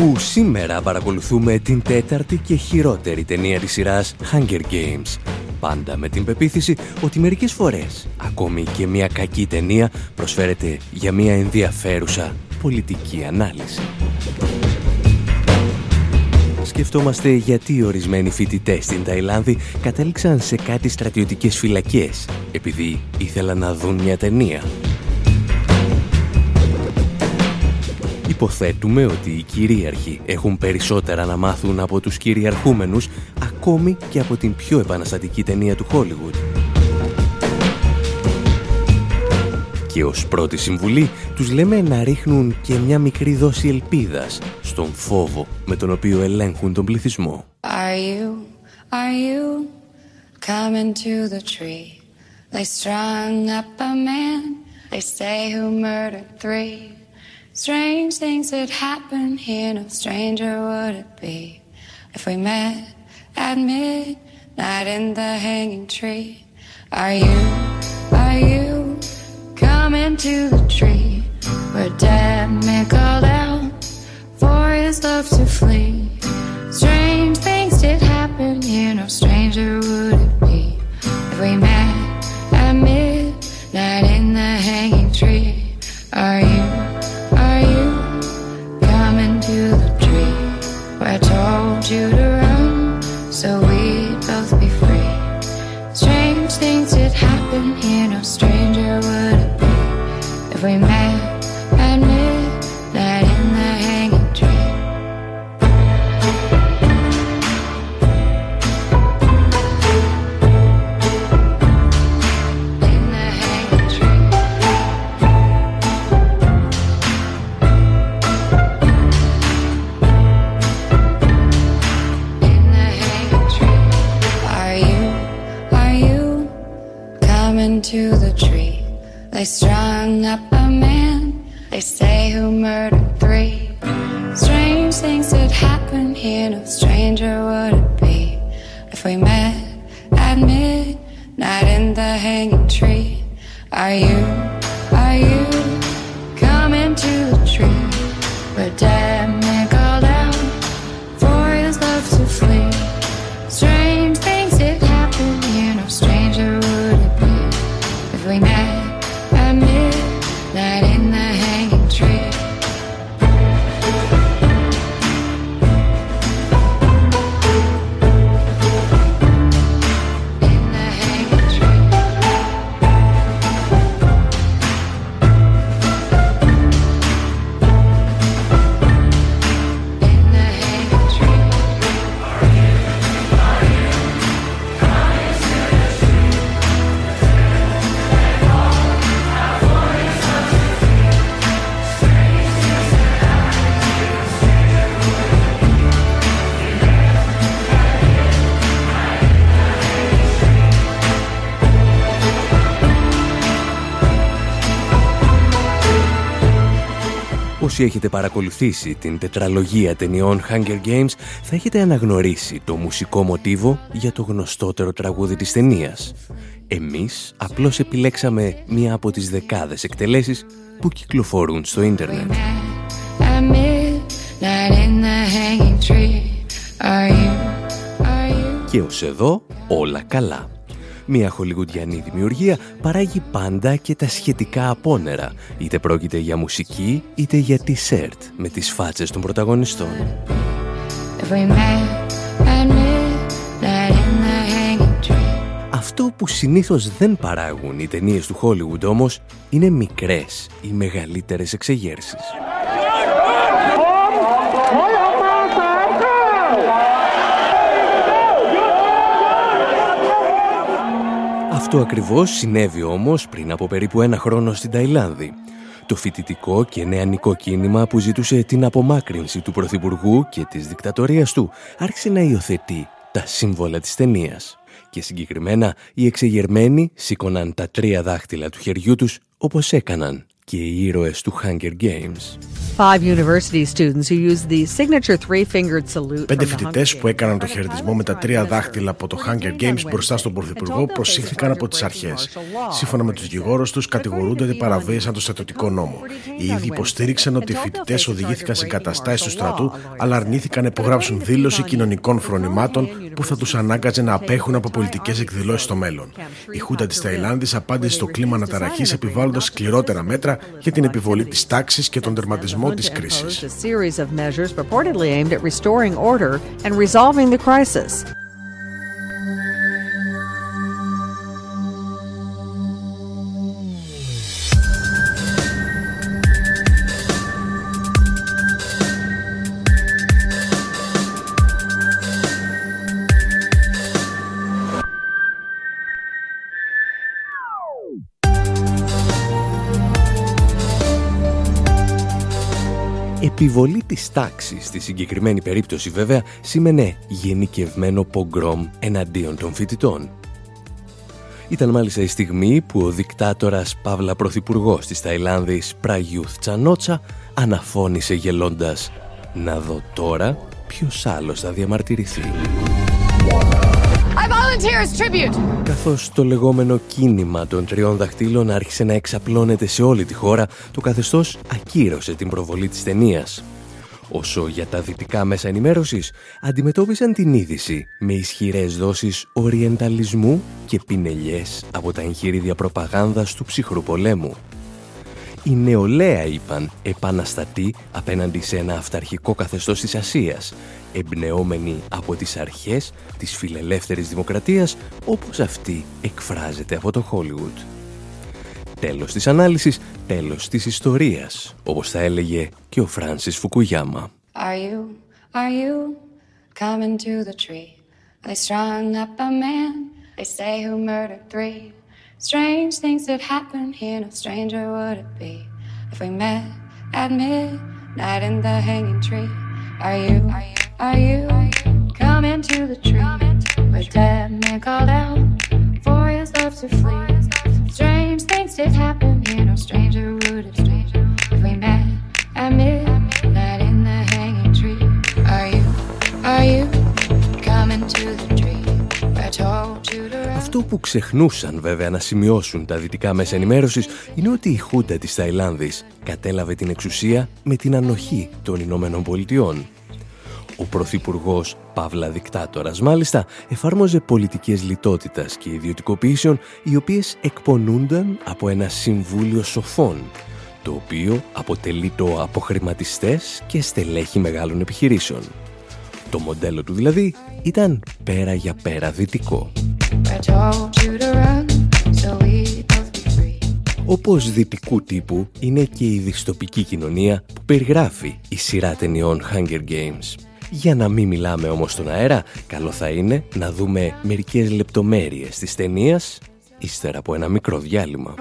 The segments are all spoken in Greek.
Όπου σήμερα παρακολουθούμε την τέταρτη και χειρότερη ταινία της σειράς Hunger Games. Πάντα με την πεποίθηση ότι μερικές φορές ακόμη και μια κακή ταινία προσφέρεται για μια ενδιαφέρουσα πολιτική ανάλυση. Σκεφτόμαστε γιατί ορισμένοι φοιτητές στην Ταϊλάνδη κατέληξαν σε κάτι στρατιωτικές φυλακές επειδή ήθελαν να δουν μια ταινία Υποθέτουμε ότι οι κυρίαρχοι έχουν περισσότερα να μάθουν από τους κυριαρχούμενους ακόμη και από την πιο επαναστατική ταινία του Hollywood. Και ως πρώτη συμβουλή τους λέμε να ρίχνουν και μια μικρή δόση ελπίδας στον φόβο με τον οποίο ελέγχουν τον πληθυσμό. Are you, are you coming to the tree? They strung up a man, they say who murdered three. Strange things that happen here, no stranger would it be if we met at midnight in the hanging tree. Are you, are you coming to the tree where dead man called out for his love to flee? Strange things did happen here, no stranger would it be if we met at midnight in the hanging tree. Are you? you we met at midnight in the hanging tree? In the hanging tree. In the hanging tree. Are you, are you coming to the tree? They strike. We met at midnight in the hanging tree. Are you, Όσοι έχετε παρακολουθήσει την τετραλογία ταινιών Hunger Games θα έχετε αναγνωρίσει το μουσικό μοτίβο για το γνωστότερο τραγούδι της ταινίας. Εμείς απλώς επιλέξαμε μία από τις δεκάδες εκτελέσεις που κυκλοφορούν στο ίντερνετ. Και ως εδώ όλα καλά μια χολιγουντιανή δημιουργία παράγει πάντα και τα σχετικά απόνερα, είτε πρόκειται για μουσική είτε για τισέρτ με τις φάτσες των πρωταγωνιστών. Αυτό που συνήθως δεν παράγουν οι ταινίες του Hollywood όμως είναι μικρές ή μεγαλύτερες εξεγέρσεις. Αυτό ακριβώς συνέβη όμως πριν από περίπου ένα χρόνο στην Ταϊλάνδη. Το φοιτητικό και νεανικό κίνημα που ζητούσε την απομάκρυνση του Πρωθυπουργού και της δικτατορίας του άρχισε να υιοθετεί τα σύμβολα της ταινίας. Και συγκεκριμένα οι εξεγερμένοι σήκωναν τα τρία δάχτυλα του χεριού τους όπως έκαναν και οι ήρωες του Hunger Games. Πέντε φοιτητές που έκαναν το χαιρετισμό με τα τρία δάχτυλα από το Hunger Games μπροστά στον Πρωθυπουργό προσήχθηκαν από τις αρχές. Σύμφωνα με τους δικηγόρους τους, κατηγορούνται ότι παραβίασαν το στρατιωτικό νόμο. Οι ίδιοι υποστήριξαν ότι οι φοιτητές οδηγήθηκαν σε καταστάσεις του στρατού, αλλά αρνήθηκαν να υπογράψουν δήλωση κοινωνικών φρονημάτων που θα τους ανάγκαζε να απέχουν από πολιτικές εκδηλώσεις στο μέλλον. Η Χούτα της Ταϊλάνδης απάντησε στο κλίμα αναταραχής επιβάλλοντας σκληρότερα μέτρα για την επιβολή της τάξης και τον τερματισμό της κρίσης. Επιβολή της τάξης στη συγκεκριμένη περίπτωση βέβαια σήμαινε γενικευμένο πογκρόμ εναντίον των φοιτητών. Ήταν μάλιστα η στιγμή που ο δικτάτορας Παύλα Πρωθυπουργός της Ταϊλάνδης Πραγιούθ Τσανότσα αναφώνησε γελώντας «Να δω τώρα ποιος άλλος θα διαμαρτυρηθεί». Καθώς το λεγόμενο κίνημα των τριών δαχτύλων άρχισε να εξαπλώνεται σε όλη τη χώρα, το καθεστώς ακύρωσε την προβολή της ταινίας. Όσο για τα δυτικά μέσα ενημέρωσης, αντιμετώπισαν την είδηση με ισχυρές δόσεις οριενταλισμού και πινελιές από τα εγχείριδια προπαγάνδας του ψυχρού πολέμου η νεολαία είπαν επαναστατή απέναντι σε ένα αυταρχικό καθεστώς της Ασίας, εμπνεόμενοι από τις αρχές της φιλελεύθερης δημοκρατίας όπως αυτή εκφράζεται από το Χόλιγουτ. Τέλος της ανάλυσης, τέλος της ιστορίας, όπως θα έλεγε και ο Φράνσις Φουκουγιάμα. Are you, are you coming to the tree? They strung up a man, they say who murdered three. Strange things that happen here, no stranger would it be if we met at midnight in the hanging tree. Are you, are you, are you coming to the tree where dead man called out for his love to flee? Strange things did happen here, no stranger would it be if we met at midnight Αυτό που ξεχνούσαν βέβαια να σημειώσουν τα δυτικά μέσα ενημέρωσης είναι ότι η Χούντα της Ταϊλάνδης κατέλαβε την εξουσία με την ανοχή των Ηνωμένων Πολιτειών. Ο Πρωθυπουργός Παύλα Δικτάτορας μάλιστα εφάρμοζε πολιτικές λιτότητας και ιδιωτικοποιήσεων οι οποίες εκπονούνταν από ένα συμβούλιο σοφών το οποίο αποτελεί το από και στελέχη μεγάλων επιχειρήσεων. Το μοντέλο του δηλαδή ήταν πέρα για πέρα δυτικό. Όπως δυτικού τύπου είναι και η δυστοπική κοινωνία που περιγράφει η σειρά ταινιών Hunger Games. Για να μην μιλάμε όμως στον αέρα, καλό θα είναι να δούμε μερικές λεπτομέρειες της ταινίας, ύστερα από ένα μικρό διάλειμμα.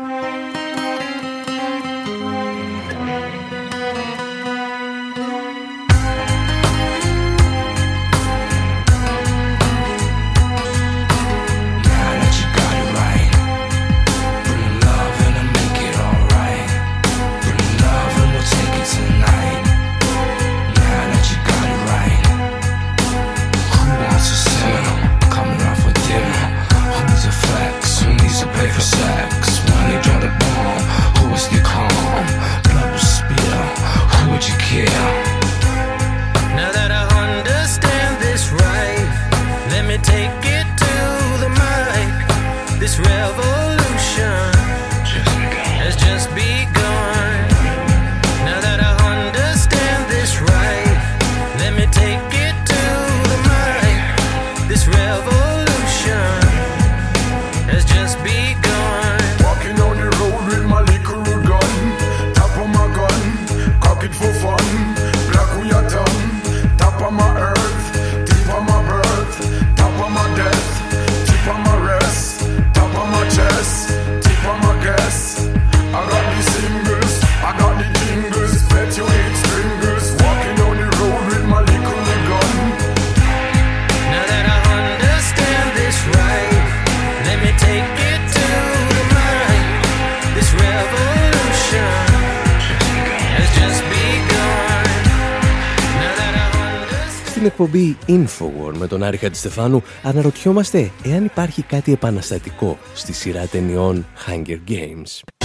Στην εκπομπή Infowar με τον Άρη Χατζηστεφάνου αναρωτιόμαστε εάν υπάρχει κάτι επαναστατικό στη σειρά ταινιών Hunger Games.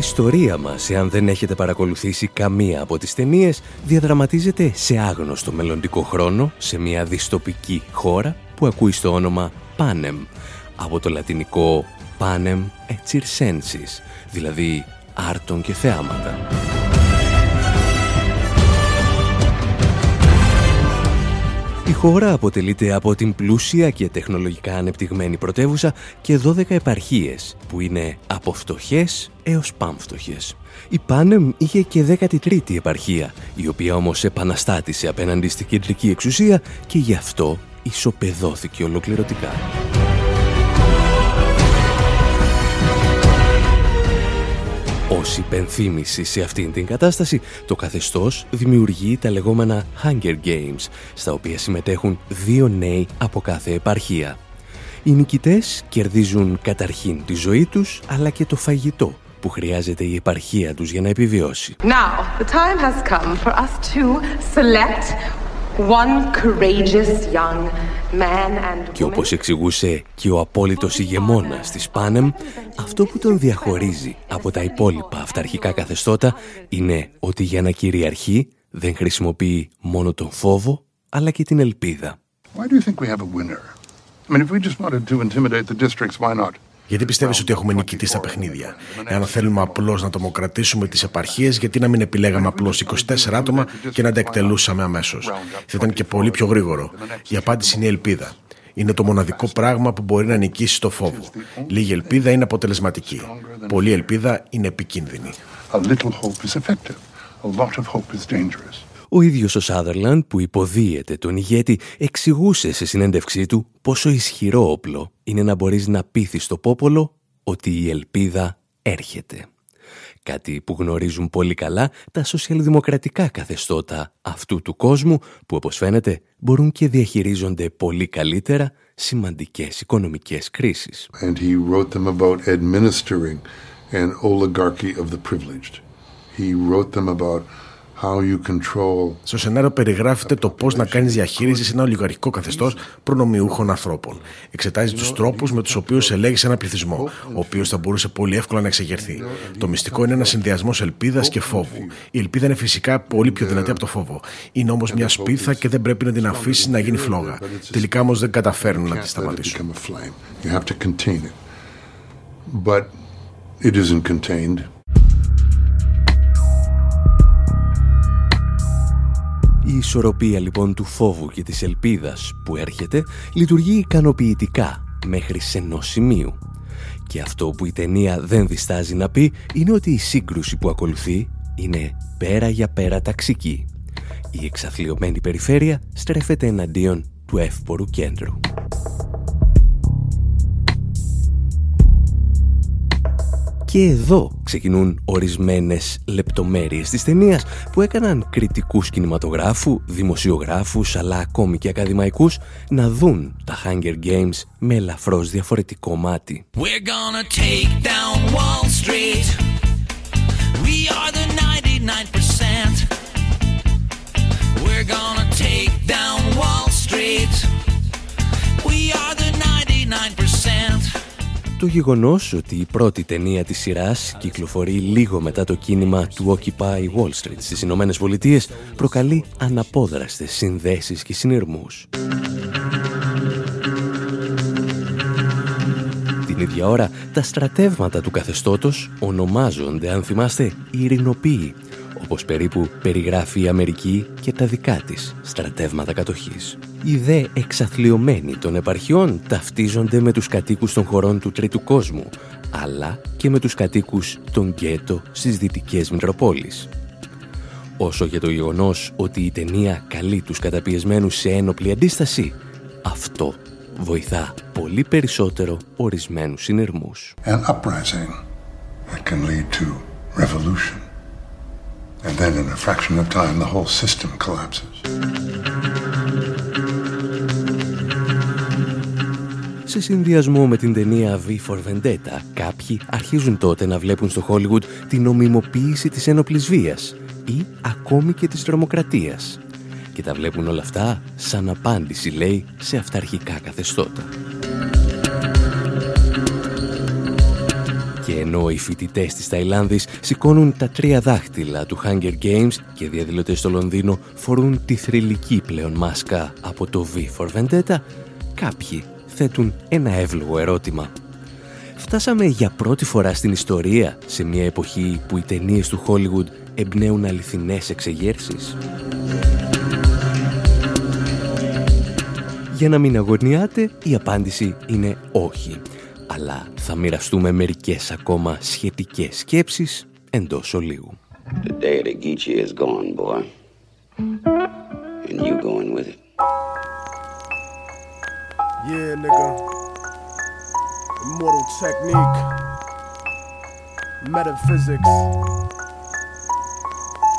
Ιστορία μας, εάν δεν έχετε παρακολουθήσει καμία από τις ταινίες, διαδραματίζεται σε άγνωστο μελλοντικό χρόνο, σε μια διστοπική χώρα που ακούει στο όνομα Panem, από το λατινικό Panem et circensis, δηλαδή άρτων και θεάματα. Η χώρα αποτελείται από την πλούσια και τεχνολογικά ανεπτυγμένη πρωτεύουσα και 12 επαρχίες που είναι από φτωχές έως πάμφτωχες. Η Πάνεμ είχε και 13η επαρχία, η οποία όμως επαναστάτησε απέναντι στην κεντρική εξουσία και γι' αυτό ισοπεδώθηκε ολοκληρωτικά. Ως υπενθύμηση σε αυτήν την κατάσταση, το καθεστώς δημιουργεί τα λεγόμενα Hunger Games, στα οποία συμμετέχουν δύο νέοι από κάθε επαρχία. Οι νικητές κερδίζουν καταρχήν τη ζωή τους, αλλά και το φαγητό που χρειάζεται η επαρχία τους για να επιβιώσει. Now, the time has come for us to select και όπως εξηγούσε και ο απόλυτος ηγεμόνας της Πάνεμ, αυτό που τον διαχωρίζει από τα υπόλοιπα αυταρχικά καθεστώτα είναι ότι για να κυριαρχεί δεν χρησιμοποιεί μόνο τον φόβο, αλλά και την ελπίδα. Why do you think we have a winner? I mean, if we just wanted to intimidate the districts, why not? Γιατί πιστεύεις ότι έχουμε νικητή στα παιχνίδια; Εάν θέλουμε απλώς να τομοκρατήσουμε τις επαρχίες, γιατί να μην επιλέγαμε απλώς 24 άτομα και να τα εκτελούσαμε αμέσως; Θα ήταν και πολύ πιο γρήγορο. Η απάντηση είναι η ελπίδα. Είναι το μοναδικό πράγμα που μπορεί να νικήσει το φόβο. Λίγη ελπίδα είναι αποτελεσματική. Πολλή ελπίδα είναι επικίνδυνη. Ο ίδιος ο Σάδερλαντ που υποδίεται τον ηγέτη εξηγούσε σε συνέντευξή του πόσο ισχυρό όπλο είναι να μπορείς να πείθεις το πόπολο ότι η ελπίδα έρχεται. Κάτι που γνωρίζουν πολύ καλά τα σοσιαλδημοκρατικά καθεστώτα αυτού του κόσμου που όπως φαίνεται μπορούν και διαχειρίζονται πολύ καλύτερα σημαντικές οικονομικές κρίσεις. And he wrote them about administering an oligarchy of the privileged. He wrote them about στο σενάριο περιγράφεται το πώς να κάνεις διαχείριση σε ένα ολιγαρχικό καθεστώς προνομιούχων ανθρώπων. Εξετάζει τους τρόπους με τους οποίους ελέγχεις ένα πληθυσμό, ο οποίος θα μπορούσε πολύ εύκολα να εξεγερθεί. Το μυστικό είναι ένα συνδυασμός ελπίδας και φόβου. Η ελπίδα είναι φυσικά πολύ πιο δυνατή από το φόβο. Είναι όμως μια σπίθα και δεν πρέπει να την αφήσεις να γίνει φλόγα. Τελικά όμως δεν καταφέρνουν να τη σταματήσουν. Η ισορροπία λοιπόν του φόβου και της ελπίδας που έρχεται λειτουργεί ικανοποιητικά μέχρι σε ενό σημείου. Και αυτό που η ταινία δεν διστάζει να πει είναι ότι η σύγκρουση που ακολουθεί είναι πέρα για πέρα ταξική. Η εξαθλειωμένη περιφέρεια στρέφεται εναντίον του εύπορου κέντρου. Και εδώ ξεκινούν ορισμένες λεπτομέρειες της ταινίας που έκαναν κριτικούς κινηματογράφου, δημοσιογράφους αλλά ακόμη και ακαδημαϊκούς να δουν τα Hunger Games με ελαφρώς διαφορετικό μάτι. We're gonna take down Wall Street. We are the 99%. We're gonna take down Wall Street. We are the 99% το γεγονός ότι η πρώτη ταινία της σειράς κυκλοφορεί λίγο μετά το κίνημα του Occupy Wall Street στις Ηνωμένες Πολιτείες προκαλεί αναπόδραστες συνδέσεις και συνειρμούς. Την ίδια ώρα, τα στρατεύματα του καθεστώτος ονομάζονται, αν θυμάστε, ειρηνοποίοι όπως περίπου περιγράφει η Αμερική και τα δικά της στρατεύματα κατοχής. Οι δε εξαθλειωμένοι των επαρχιών ταυτίζονται με τους κατοίκους των χωρών του τρίτου κόσμου, αλλά και με τους κατοίκους των γκέτο στις δυτικές Μητροπόλεις. Όσο για το γεγονός ότι η ταινία καλεί τους καταπιεσμένους σε ένοπλη αντίσταση, αυτό βοηθά πολύ περισσότερο ορισμένους συνειρμούς. An uprising that can lead to revolution. And then in a fraction of time the whole system collapses. Σε συνδυασμό με την ταινία V for Vendetta, κάποιοι αρχίζουν τότε να βλέπουν στο Hollywood την νομιμοποίηση της ένοπλης βίας ή ακόμη και της τρομοκρατίας και τα βλέπουν όλα αυτά σαν απάντηση, λέει, σε αυταρχικά καθεστώτα. Ενώ οι φοιτητές της Ταϊλάνδης σηκώνουν τα τρία δάχτυλα του Hunger Games και οι διαδηλωτές στο Λονδίνο φορούν τη θρηλυκή πλέον μάσκα από το V for Vendetta, κάποιοι θέτουν ένα εύλογο ερώτημα. Φτάσαμε για πρώτη φορά στην ιστορία σε μια εποχή που οι ταινίες του Hollywood εμπνέουν αληθινές εξεγέρσεις. Για να μην αγωνιάτε, η απάντηση είναι όχι. Αλλά θα μοιραστούμε μερικές ακόμα σχετικές σκέψεις εντός ολίγου. The day of the Geechee is gone, boy. And you going with it. Yeah, nigga. Immortal technique. Metaphysics.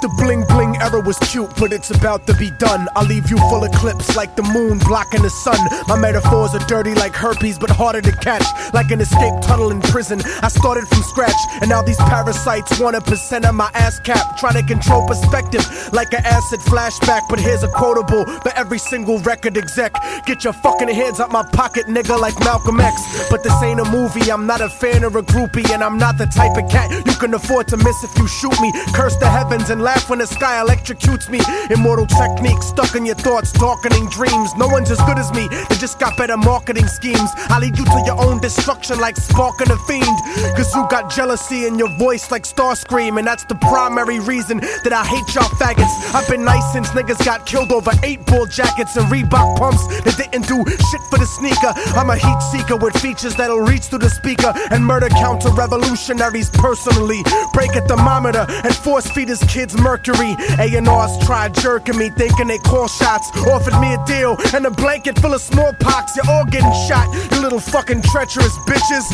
The bling bling era was cute, but it's about to be done. I'll leave you full of clips like the moon blocking the sun. My metaphors are dirty like herpes, but harder to catch. Like an escape tunnel in prison. I started from scratch, and now these parasites want a percent of my ass cap. Trying to control perspective like an acid flashback. But here's a quotable for every single record exec. Get your fucking hands out my pocket, nigga, like Malcolm X. But this ain't a movie, I'm not a fan or a groupie, and I'm not the type of cat you can afford to miss if you shoot me. Curse the heavens and laugh when the sky electrocutes me. Immortal techniques stuck in your thoughts, darkening dreams. No one's as good as me, they just got better marketing schemes. I lead you to your own destruction like sparking a fiend. Cause you got jealousy in your voice like Starscream, and that's the primary reason that I hate y'all faggots. I've been nice since niggas got killed over eight bull jackets and Reebok pumps that didn't do shit for the sneaker. I'm a heat seeker with features that'll reach through the speaker and murder counter revolutionaries personally. Break a thermometer and force feed his kids mercury. A&R's tried jerking me, thinking they call shots. Offered me a deal and a blanket full of smallpox. You're all getting shot, you little fucking treacherous bitches.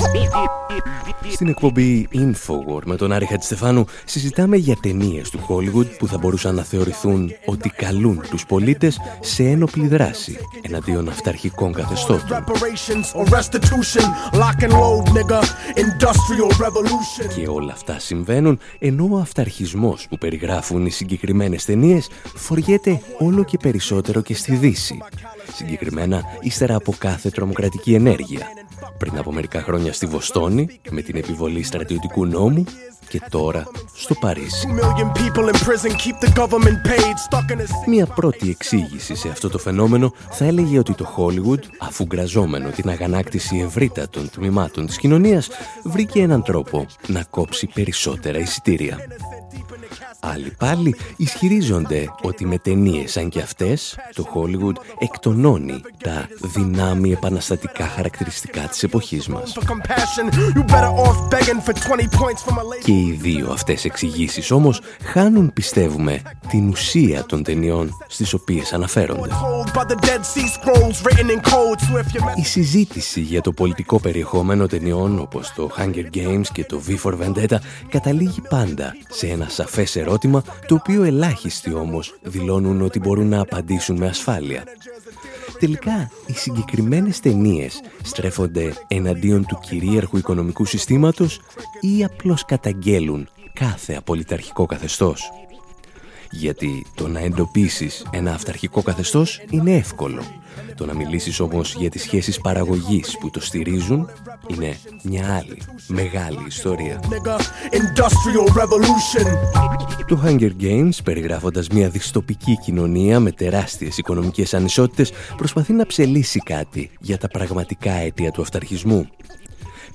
Στην εκπομπή Infowar με τον Άρη Χατζηστεφάνου συζητάμε για ταινίες του Hollywood που θα μπορούσαν να θεωρηθούν ότι καλούν τους πολίτες σε ένοπλη δράση εναντίον αυταρχικών καθεστώτων. Και όλα αυτά συμβαίνουν ενώ ο αυταρχισμός που περιγράφουν οι συγκεκριμένες ταινίες φοριέται όλο και περισσότερο και στη Δύση. Συγκεκριμένα ύστερα από κάθε τρομοκρατική ενέργεια. Πριν από μερικά χρόνια στη Βοστόνη με την επιβολή στρατιωτικού νόμου και τώρα στο Παρίσι. Μία πρώτη εξήγηση σε αυτό το φαινόμενο θα έλεγε ότι το Hollywood, αφού γκραζόμενο την αγανάκτηση ευρύτατων τμήματων της κοινωνίας, βρήκε έναν τρόπο να κόψει περισσότερα εισιτήρια. Άλλοι πάλι ισχυρίζονται ότι με ταινίες σαν και αυτές το Hollywood εκτονώνει τα δυνάμει επαναστατικά χαρακτηριστικά της εποχής μας. Και οι δύο αυτές εξηγήσεις όμως χάνουν πιστεύουμε την ουσία των ταινιών στις οποίες αναφέρονται. Η συζήτηση για το πολιτικό περιεχόμενο ταινιών όπως το Hunger Games και το V for Vendetta καταλήγει πάντα σε ένα σαφές ερώτημα το οποίο ελάχιστοι όμως δηλώνουν ότι μπορούν να απαντήσουν με ασφάλεια. Τελικά, οι συγκεκριμένες ταινίες στρέφονται εναντίον του κυρίαρχου οικονομικού συστήματος ή απλώς καταγγέλουν κάθε απολυταρχικό καθεστώς; Γιατί το να εντοπίσεις ένα αυταρχικό καθεστώς είναι εύκολο. Το να μιλήσεις όμως για τις σχέσεις παραγωγής που το στηρίζουν είναι μια άλλη μεγάλη ιστορία. Το Hunger Games, περιγράφοντας μια δυστοπική κοινωνία με τεράστιες οικονομικές ανισότητες, προσπαθεί να ψελίσει κάτι για τα πραγματικά αίτια του αυταρχισμού.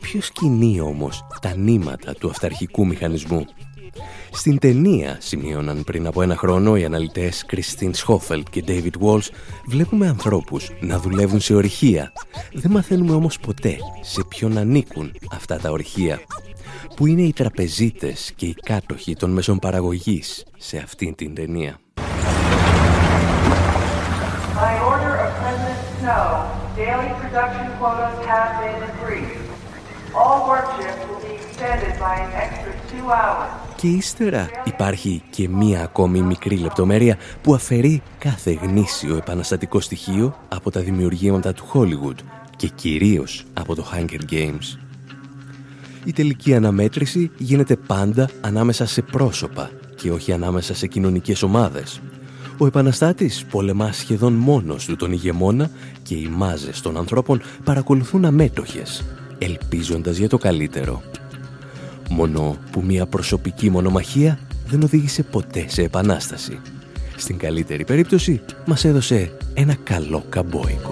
Ποιος κινεί όμως τα νήματα του αυταρχικού μηχανισμού; Στην ταινία, σημείωναν πριν από ένα χρόνο οι αναλυτές Κριστίν Σχόφελτ και David Walsh, βλέπουμε ανθρώπους να δουλεύουν σε ορυχεία. Δεν μαθαίνουμε όμως ποτέ σε ποιον ανήκουν αυτά τα ορυχεία. Που είναι οι τραπεζίτες και οι κάτοχοι των μέσων παραγωγής σε αυτήν την ταινία; By order of President Snow, late production quotas have been increased. All work shifts will be extended by an extra two hours. Και ύστερα υπάρχει και μία ακόμη μικρή λεπτομέρεια που αφαιρεί κάθε γνήσιο επαναστατικό στοιχείο από τα δημιουργήματα του Hollywood και κυρίως από το Hunger Games. Η τελική αναμέτρηση γίνεται πάντα ανάμεσα σε πρόσωπα και όχι ανάμεσα σε κοινωνικές ομάδες. Ο επαναστάτης πολεμά σχεδόν μόνος του τον ηγεμόνα και οι μάζες των ανθρώπων παρακολουθούν αμέτωχες, ελπίζοντας για το καλύτερο. Μόνο που μια προσωπική μονομαχία δεν οδήγησε ποτέ σε επανάσταση. Στην καλύτερη περίπτωση μας έδωσε ένα καλό καμπόικο.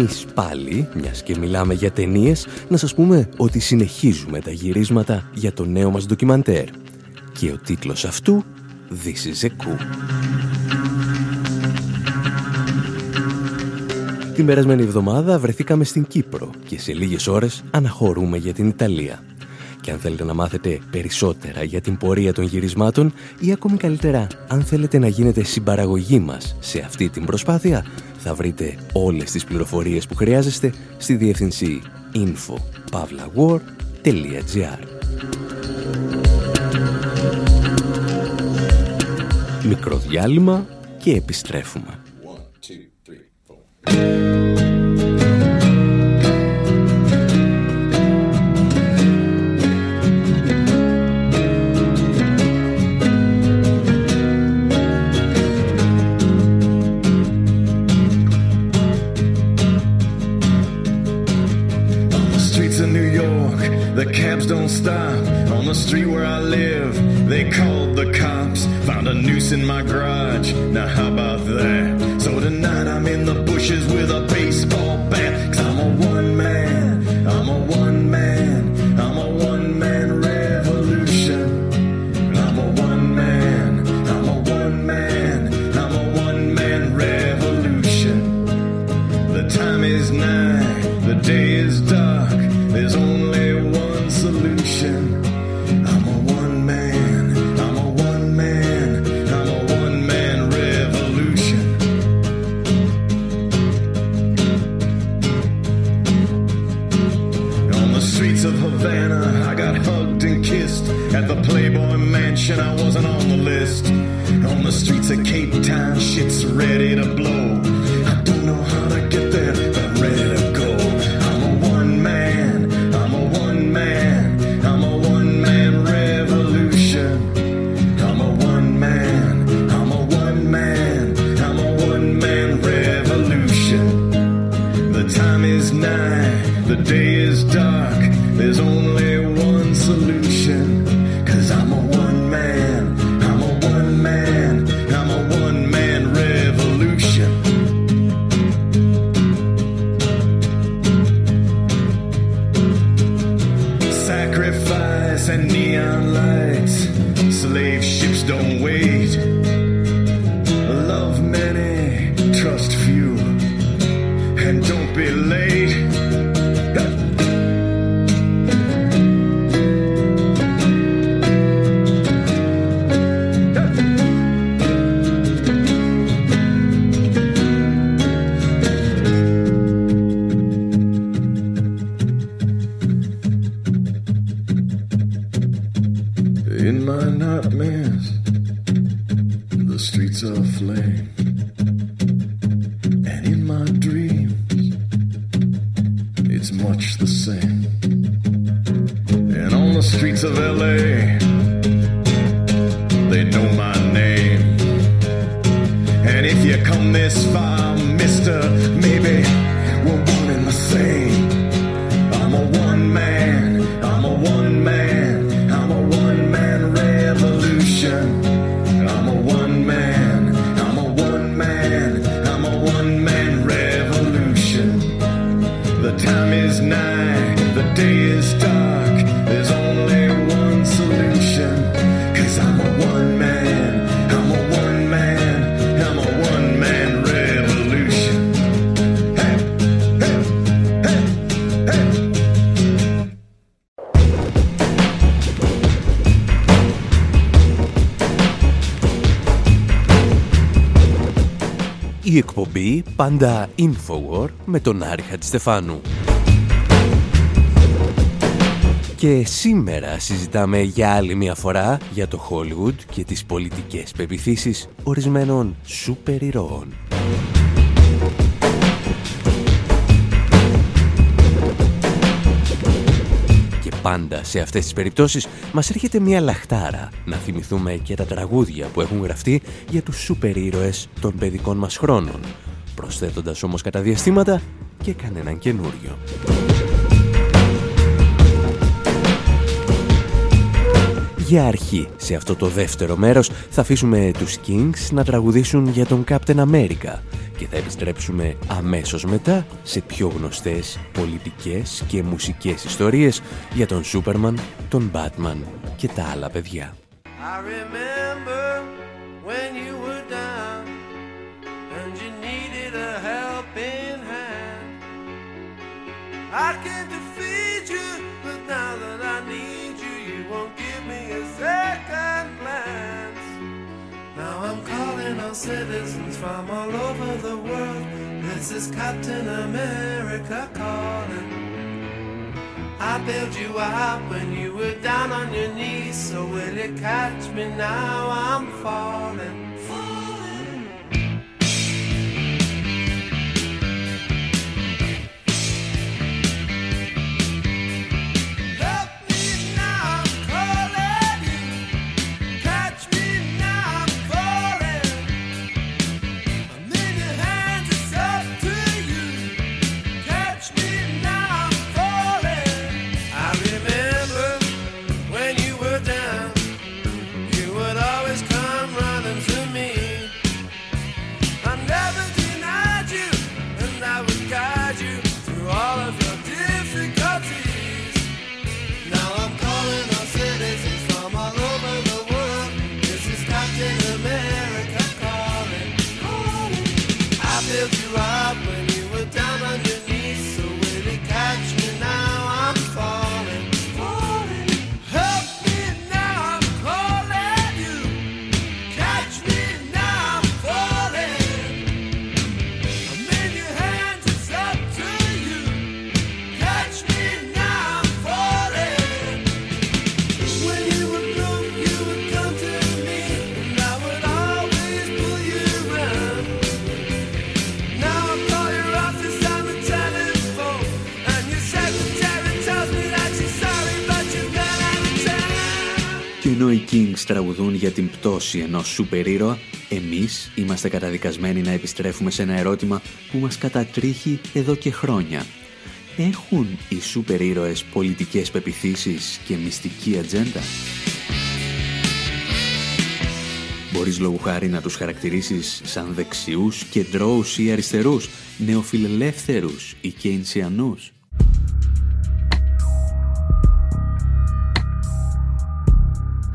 Εμείς πάλι, μιας και μιλάμε για ταινίες, να σας πούμε ότι συνεχίζουμε τα γυρίσματα για το νέο μας ντοκιμαντέρ. Και ο τίτλος αυτού, This is a coup. Την περασμένη εβδομάδα βρεθήκαμε στην Κύπρο και σε λίγες ώρες αναχωρούμε για την Ιταλία. Και αν θέλετε να μάθετε περισσότερα για την πορεία των γυρισμάτων ή ακόμη καλύτερα αν θέλετε να γίνετε συμπαραγωγή μας σε αυτή την προσπάθεια, θα βρείτε όλες τις πληροφορίες που χρειάζεστε στη διεύθυνση info.pavlawar.gr Μικρό διάλειμμα και επιστρέφουμε. don't in my garage. Time is nigh, the day is dark. There's only one solution. Εκπομπή πάντα Infowar με τον Άρη Χατζηστεφάνου. Και σήμερα συζητάμε για άλλη μια φορά για το Hollywood και τις πολιτικές πεπιθήσεις ορισμένων σούπερ ηρώων. Πάντα σε αυτές τις περιπτώσεις μας έρχεται μια λαχτάρα να θυμηθούμε και τα τραγούδια που έχουν γραφτεί για τους σούπερ ήρωες των παιδικών μας χρόνων, προσθέτοντας όμως κατά διαστήματα και κανέναν καινούριο. Για αρχή, σε αυτό το δεύτερο μέρος, θα αφήσουμε τους Kings να τραγουδήσουν για τον Captain America και θα επιστρέψουμε αμέσως μετά σε πιο γνωστές πολιτικές και μουσικές ιστορίες για τον Superman, τον Batman και τα άλλα παιδιά. Citizens from all over the world. This is Captain America calling. I bailed you out when you were down on your knees. So will you catch me now? I'm falling. Για την πτώση ενός σούπερ ήρωα, εμείς είμαστε καταδικασμένοι να επιστρέφουμε σε ένα ερώτημα που μας κατατρίχει εδώ και χρόνια. Έχουν οι σούπερ ήρωες πολιτικές πεπιθήσεις και μυστική ατζέντα; Μπορείς λόγου χάρη να τους χαρακτηρίσεις σαν δεξιούς, κεντρώους ή αριστερούς, νεοφιλελεύθερους ή κέινσιανούς.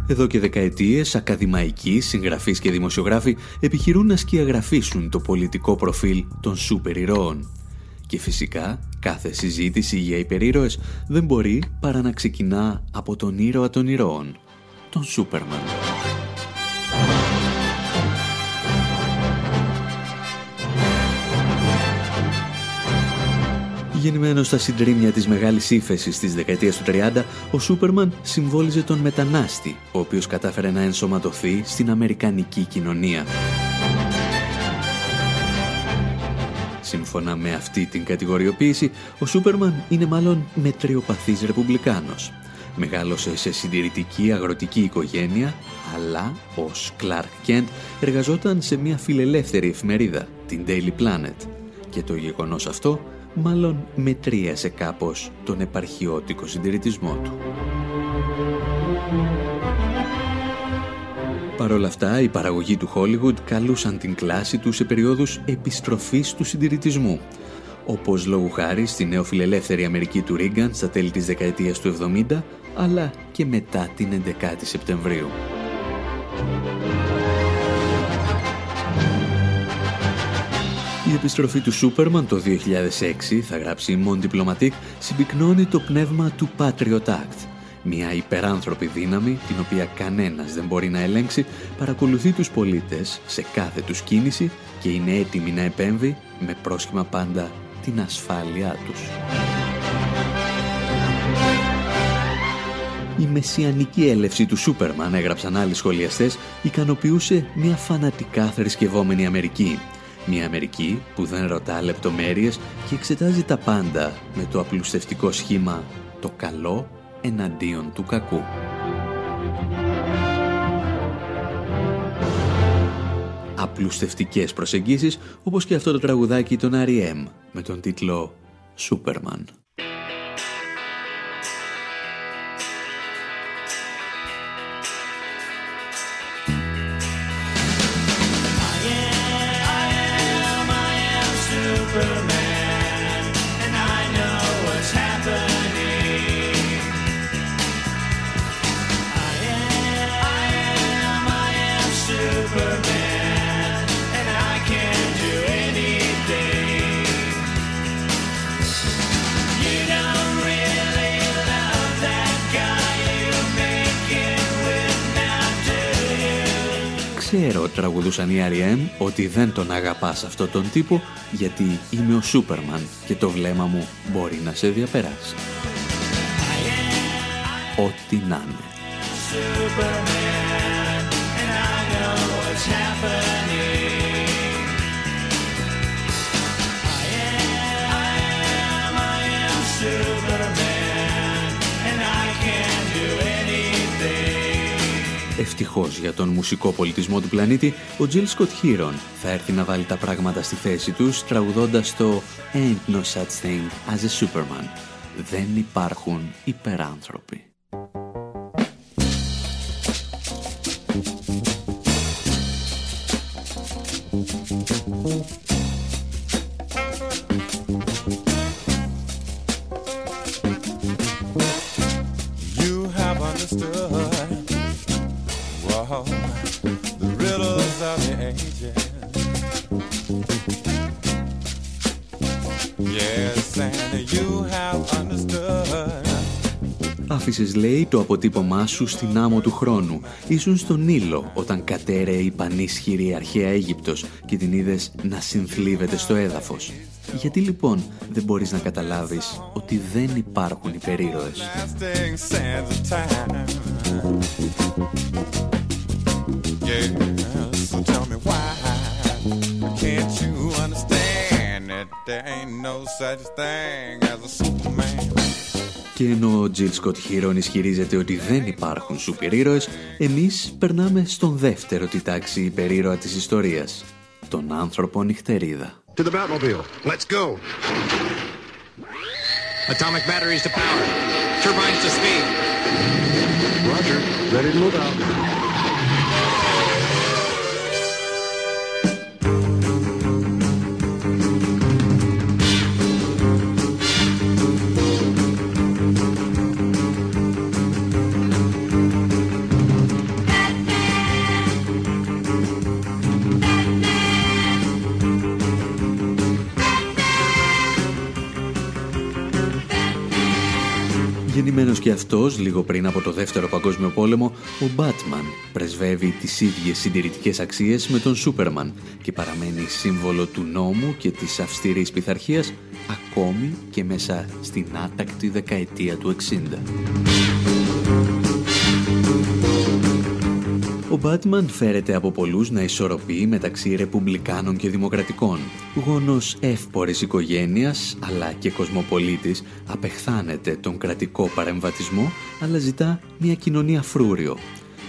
Εδώ και δεκαετίες, ακαδημαϊκοί, συγγραφείς και δημοσιογράφοι επιχειρούν να σκιαγραφίσουν το πολιτικό προφίλ των σούπερ ηρώων. Και φυσικά, κάθε συζήτηση για υπερήρωες δεν μπορεί παρά να ξεκινά από τον ήρωα των ηρώων, τον Σούπερμαν. Γεννημένος στα συντρίμια της μεγάλης ύφεσης της δεκαετίας του 30, ο Σούπερμαν συμβόλιζε τον μετανάστη, ο οποίος κατάφερε να ενσωματωθεί στην Αμερικανική κοινωνία. Σύμφωνα με αυτή την κατηγοριοποίηση, ο Σούπερμαν είναι μάλλον μετριοπαθής ρεπουμπλικάνος. Μεγάλωσε σε συντηρητική αγροτική οικογένεια, αλλά ως Κλάρκ Κέντ εργαζόταν σε μια φιλελεύθερη εφημερίδα, την Daily Planet. Και το γεγονός αυτό μάλλον μετρίασε κάπως τον επαρχιώτικο συντηρητισμό του. Παρ' όλα αυτά, οι παραγωγοί του Hollywood καλούσαν την κλάση του σε περιόδους επιστροφής του συντηρητισμού, όπως λόγου χάρη στη νεοφιλελεύθερη Αμερική του Ρίγκαν στα τέλη της δεκαετίας του 70, αλλά και μετά την 11η Σεπτεμβρίου. Η επιστροφή του Σούπερμαν το 2006, θα γράψει η Mon Diplomatique, συμπυκνώνει το πνεύμα του Patriot Act, Μια υπεράνθρωπη δύναμη, την οποία κανένας δεν μπορεί να ελέγξει, παρακολουθεί τους πολίτες σε κάθε τους κίνηση και είναι έτοιμη να επέμβει με πρόσχημα πάντα την ασφάλειά τους. Η μεσιανική έλευση του Σούπερμαν, έγραψαν άλλοι σχολιαστές, ικανοποιούσε μια φανατικά θρησκευόμενη Αμερική. Μια Αμερική που δεν ρωτά λεπτομέρειες και εξετάζει τα πάντα με το απλουστευτικό σχήμα «το καλό εναντίον του κακού». Απλουστευτικές προσεγγίσεις όπως και αυτό το τραγουδάκι των R.E.M. με τον τίτλο «Σούπερμαν». Ξέρω, τραγουδούσαν οι R.E.M. ότι δεν τον αγαπάς αυτόν τον τύπο γιατί είμαι ο Σούπερμαν και το βλέμμα μου μπορεί να σε διαπεράσει. Ό,τι να είναι. Ευτυχώς για τον μουσικό πολιτισμό του πλανήτη, ο Jill Scott Heron θα έρθει να βάλει τα πράγματα στη θέση τους τραγουδώντας το «Ain't no such thing as a Superman». Δεν υπάρχουν υπεράνθρωποι. Άφησες, λέει, το αποτύπωμά σου στην άμμο του χρόνου. Ήσουν στον Νείλο όταν κατέρεε η πανίσχυρη αρχαία Αίγυπτος και την είδες να συνθλίβεται στο έδαφος. Γιατί λοιπόν δεν μπορείς να καταλάβεις ότι δεν υπάρχουν υπερήρωες; Και ενώ ο Jill Scott Heron ισχυρίζεται ότι δεν υπάρχουν σούπερ ήρωες, εμείς περνάμε στον δεύτερο τη τάξη υπερήρωα της ιστορίας, τον άνθρωπο νυχτερίδα. To the Batmobile. Let's go. Atomic batteries to power. Turbines to speed. Roger. Ready to move out. Γεννημένος και αυτός, λίγο πριν από το Δεύτερο Παγκόσμιο Πόλεμο, ο Μπάτμαν πρεσβεύει τις ίδιες συντηρητικές αξίες με τον Σούπερμαν και παραμένει σύμβολο του νόμου και της αυστηρής πειθαρχίας ακόμη και μέσα στην άτακτη δεκαετία του 60. Ο Μπάτμαν φέρεται από πολλούς να ισορροπεί μεταξύ ρεπουμπλικάνων και δημοκρατικών. Γόνος εύπορης οικογένειας, αλλά και κοσμοπολίτης, απεχθάνεται τον κρατικό παρεμβατισμό, αλλά ζητά μια κοινωνία φρούριο.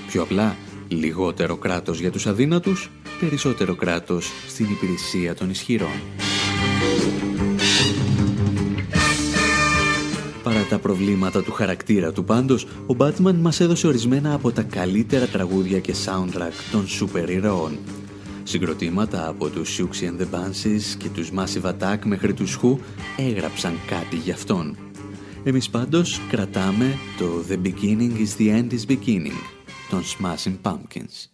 Πιο απλά, λιγότερο κράτος για τους αδύνατους, περισσότερο κράτος στην υπηρεσία των ισχυρών. Παρά τα προβλήματα του χαρακτήρα του πάντως, ο Batman μας έδωσε ορισμένα από τα καλύτερα τραγούδια και soundtrack των σούπερ ηρώων. Συγκροτήματα από τους Siouxsie and the Banshees και τους Massive Attack μέχρι τους Who έγραψαν κάτι για αυτόν. Εμείς πάντως κρατάμε το «The beginning is the end is beginning» των Smashing Pumpkins.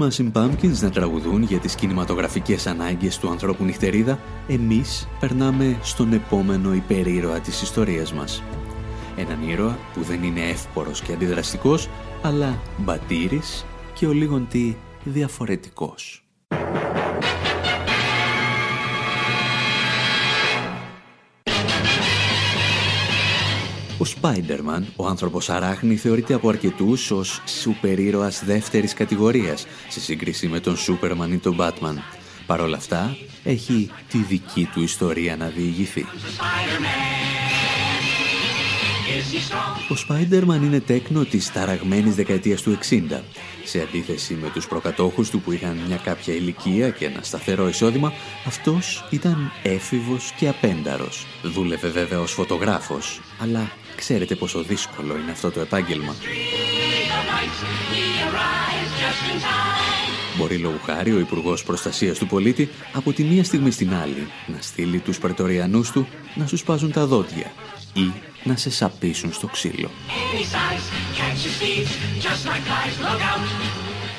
Smashing Pumpkins να τραγουδούν για τις κινηματογραφικές ανάγκες του ανθρώπου νυχτερίδα, εμείς περνάμε στον επόμενο υπερήρωα της ιστορίας μας. Έναν ήρωα που δεν είναι εύπορος και αντιδραστικός, αλλά μπατήρης και ο λίγοντι διαφορετικός. Ο Spider-Man, ο άνθρωπος αράχνη, θεωρείται από αρκετούς ως σούπερ ήρωας δεύτερης κατηγορίας σε σύγκριση με τον Superman ή τον Batman. Παρ' όλα αυτά, έχει τη δική του ιστορία να διηγηθεί. Ο Spider-Man είναι τέκνο της ταραγμένης δεκαετίας του 60. Σε αντίθεση με τους προκατόχους του που είχαν μια κάποια ηλικία και ένα σταθερό εισόδημα, αυτός ήταν έφηβος και απένταρος. Δούλευε βέβαια ως φωτογράφος, αλλά ξέρετε πόσο δύσκολο είναι αυτό το επάγγελμα. Μπορεί λόγου χάρη ο Υπουργός Προστασίας του Πολίτη από τη μία στιγμή στην άλλη να στείλει τους Πρετοριανούς του να σου σπάζουν τα δόντια ή να σε σαπίσουν στο ξύλο.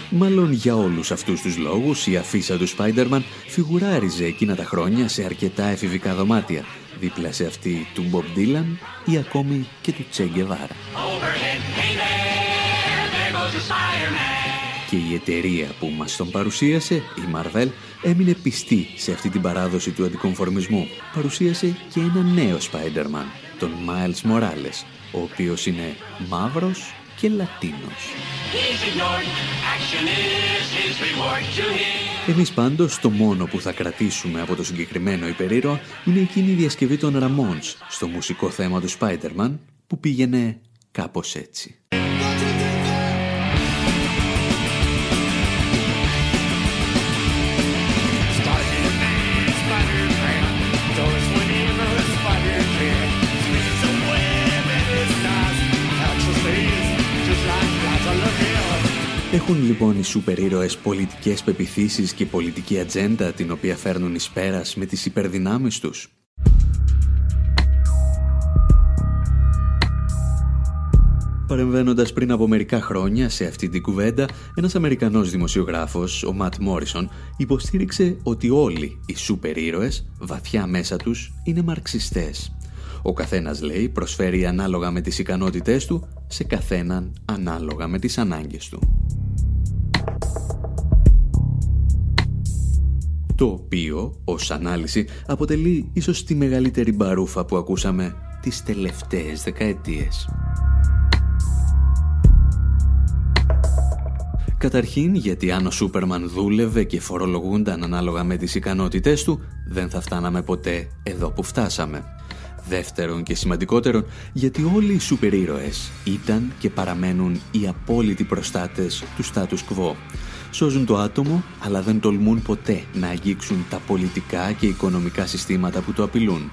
Μάλλον για όλους αυτούς τους λόγους η αφίσα του Spider-Man φιγουράριζε εκείνα τα χρόνια σε αρκετά εφηβικά δωμάτια, δίπλα σε αυτή του Bob Dylan ή ακόμη και του Che Guevara. Και η εταιρεία που μας τον παρουσίασε, η Marvel, έμεινε πιστή σε αυτή την παράδοση του αντικομφορμισμού. Παρουσίασε και ένα νέο Spider-Man, τον Miles Morales, ο οποίος είναι μαύρος και λατίνος. Εμείς πάντως το μόνο που θα κρατήσουμε από το συγκεκριμένο υπερήρωα είναι εκείνη η διασκευή των Ramones στο μουσικό θέμα του Spider-Man που πήγαινε κάπως έτσι. Έχουν λοιπόν οι σούπερ ήρωες πολιτικές πεπιθήσεις και πολιτική ατζέντα την οποία φέρνουν εις πέρας με τις υπερδυνάμεις τους; Παρεμβαίνοντας πριν από μερικά χρόνια σε αυτή την κουβέντα, ένας Αμερικανός δημοσιογράφος, ο Ματ Μόρισον, υποστήριξε ότι όλοι οι σούπερ ήρωες, βαθιά μέσα τους, είναι μαρξιστές. Ο καθένας, λέει, προσφέρει ανάλογα με τις ικανότητές του, σε καθέναν ανάλογα με τις ανάγκες του. Το οποίο, ως ανάλυση, αποτελεί ίσως τη μεγαλύτερη μπαρούφα που ακούσαμε τις τελευταίες δεκαετίες. Καταρχήν, γιατί αν ο Σούπερμαν δούλευε και φορολογούνταν ανάλογα με τις ικανότητές του, δεν θα φτάναμε ποτέ εδώ που φτάσαμε. Δεύτερον και σημαντικότερον, γιατί όλοι οι σούπερ ήρωες ήταν και παραμένουν οι απόλυτοι προστάτες του status quo. Σώζουν το άτομο, αλλά δεν τολμούν ποτέ να αγγίξουν τα πολιτικά και οικονομικά συστήματα που το απειλούν.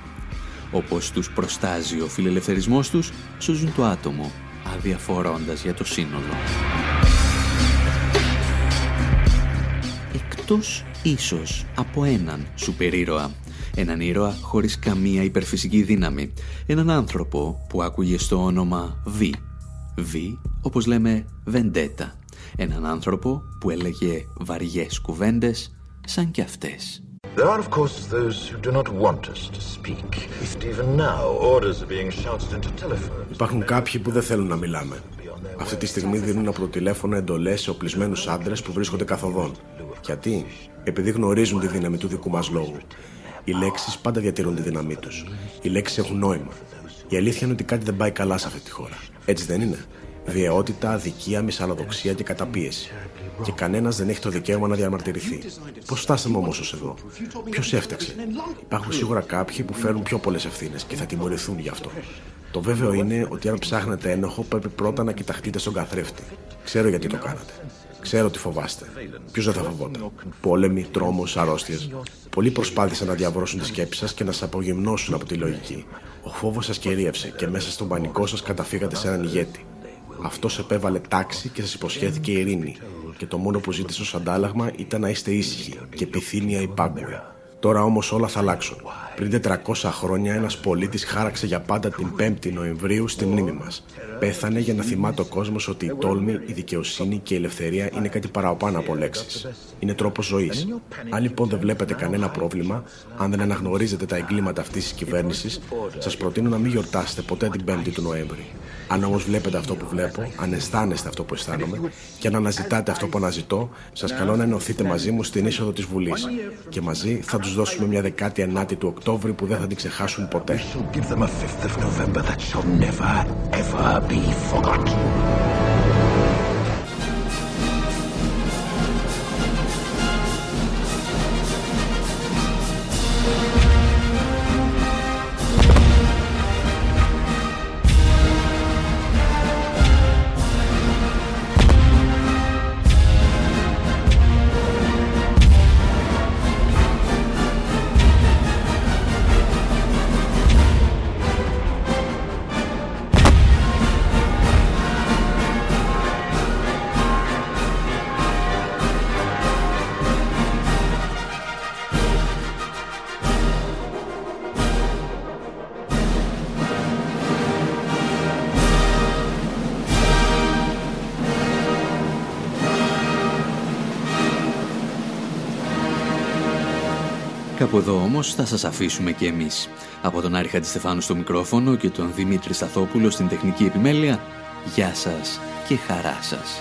Όπως τους προστάζει ο φιλελευθερισμός τους, σώζουν το άτομο, αδιαφορώντας για το σύνολο. Εκτός ίσως από έναν σούπερ ήρωα Έναν ήρωα χωρίς καμία υπερφυσική δύναμη. Έναν άνθρωπο που άκουγε στο όνομα Β. Β, όπως λέμε, Βεντέτα. Έναν άνθρωπο που έλεγε βαριές κουβέντες σαν κι αυτές. There are of course those who do not want us to speak. Even now, orders are being shouted into telephones. Υπάρχουν κάποιοι που δεν θέλουν να μιλάμε. Αυτή τη στιγμή δίνουν από το τηλέφωνο εντολές σε οπλισμένους άντρες που βρίσκονται καθοδόν. Γιατί; Επειδή γνωρίζουν τη δύναμη του δικού μας λόγου. Οι λέξεις πάντα διατηρούν τη δύναμή τους. Οι λέξεις έχουν νόημα. Η αλήθεια είναι ότι κάτι δεν πάει καλά σε αυτή τη χώρα. Έτσι δεν είναι; Βιαιότητα, αδικία, μυσαλλοδοξία και καταπίεση. Και κανένας δεν έχει το δικαίωμα να διαμαρτυρηθεί. Πώς φτάσαμε όμως ως εδώ, Ποιος έφταξε; Υπάρχουν σίγουρα κάποιοι που φέρουν πιο πολλές ευθύνες και θα τιμωρηθούν γι' αυτό. Το βέβαιο είναι ότι αν ψάχνετε ένοχο, πρέπει πρώτα να κοιταχτείτε στον καθρέφτη. Ξέρω γιατί το κάνατε. Ξέρω τι φοβάστε. Ποιος δεν θα φοβόταν; Πόλεμοι, τρόμος, αρρώστιες. Πολλοί προσπάθησαν να διαβρώσουν τη σκέψη σας και να σας απογυμνώσουν από τη λογική. Ο φόβος σας κυρίευσε και μέσα στον πανικό σας καταφύγατε σε έναν ηγέτη. Αυτός επέβαλε τάξη και σας υποσχέθηκε ειρήνη. Και το μόνο που ζήτησε ως αντάλλαγμα ήταν να είστε ήσυχοι και επιθύμια υπάγκουοι. Τώρα όμως όλα θα αλλάξουν. Πριν 400 χρόνια ένας πολίτης χάραξε για πάντα την 5η Νοεμβρίου στη μνήμη μας. Πέθανε για να θυμάται ο κόσμος ότι η τόλμη, η δικαιοσύνη και η ελευθερία είναι κάτι παραπάνω από λέξεις. Είναι τρόπος ζωής. Αν λοιπόν δεν βλέπετε κανένα πρόβλημα, αν δεν αναγνωρίζετε τα εγκλήματα αυτής της κυβέρνησης, σας προτείνω να μην γιορτάσετε ποτέ την 5η του Νοέμβρη. Αν όμως βλέπετε αυτό που βλέπω, αν αισθάνεστε αυτό που αισθάνομαι και αν αναζητάτε αυτό που αναζητώ, σας καλώ να ενωθείτε μαζί μου στην είσοδο της Βουλής. Και μαζί θα τους δώσουμε μια 19η του Οκτώβρη που δεν θα την ξεχάσουν ποτέ. Κάπου εδώ όμως θα σας αφήσουμε και εμείς. Από τον Άρη Χατζηστεφάνου στο μικρόφωνο και τον Δημήτρη Σταθόπουλο στην τεχνική επιμέλεια, γεια σας και χαρά σας.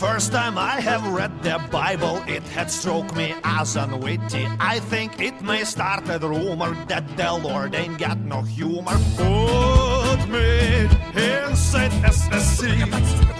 First time I have read the Bible, it had struck me as unwitty. I think it may start a rumor that the Lord ain't got no humor. Put me inside SSC. Let's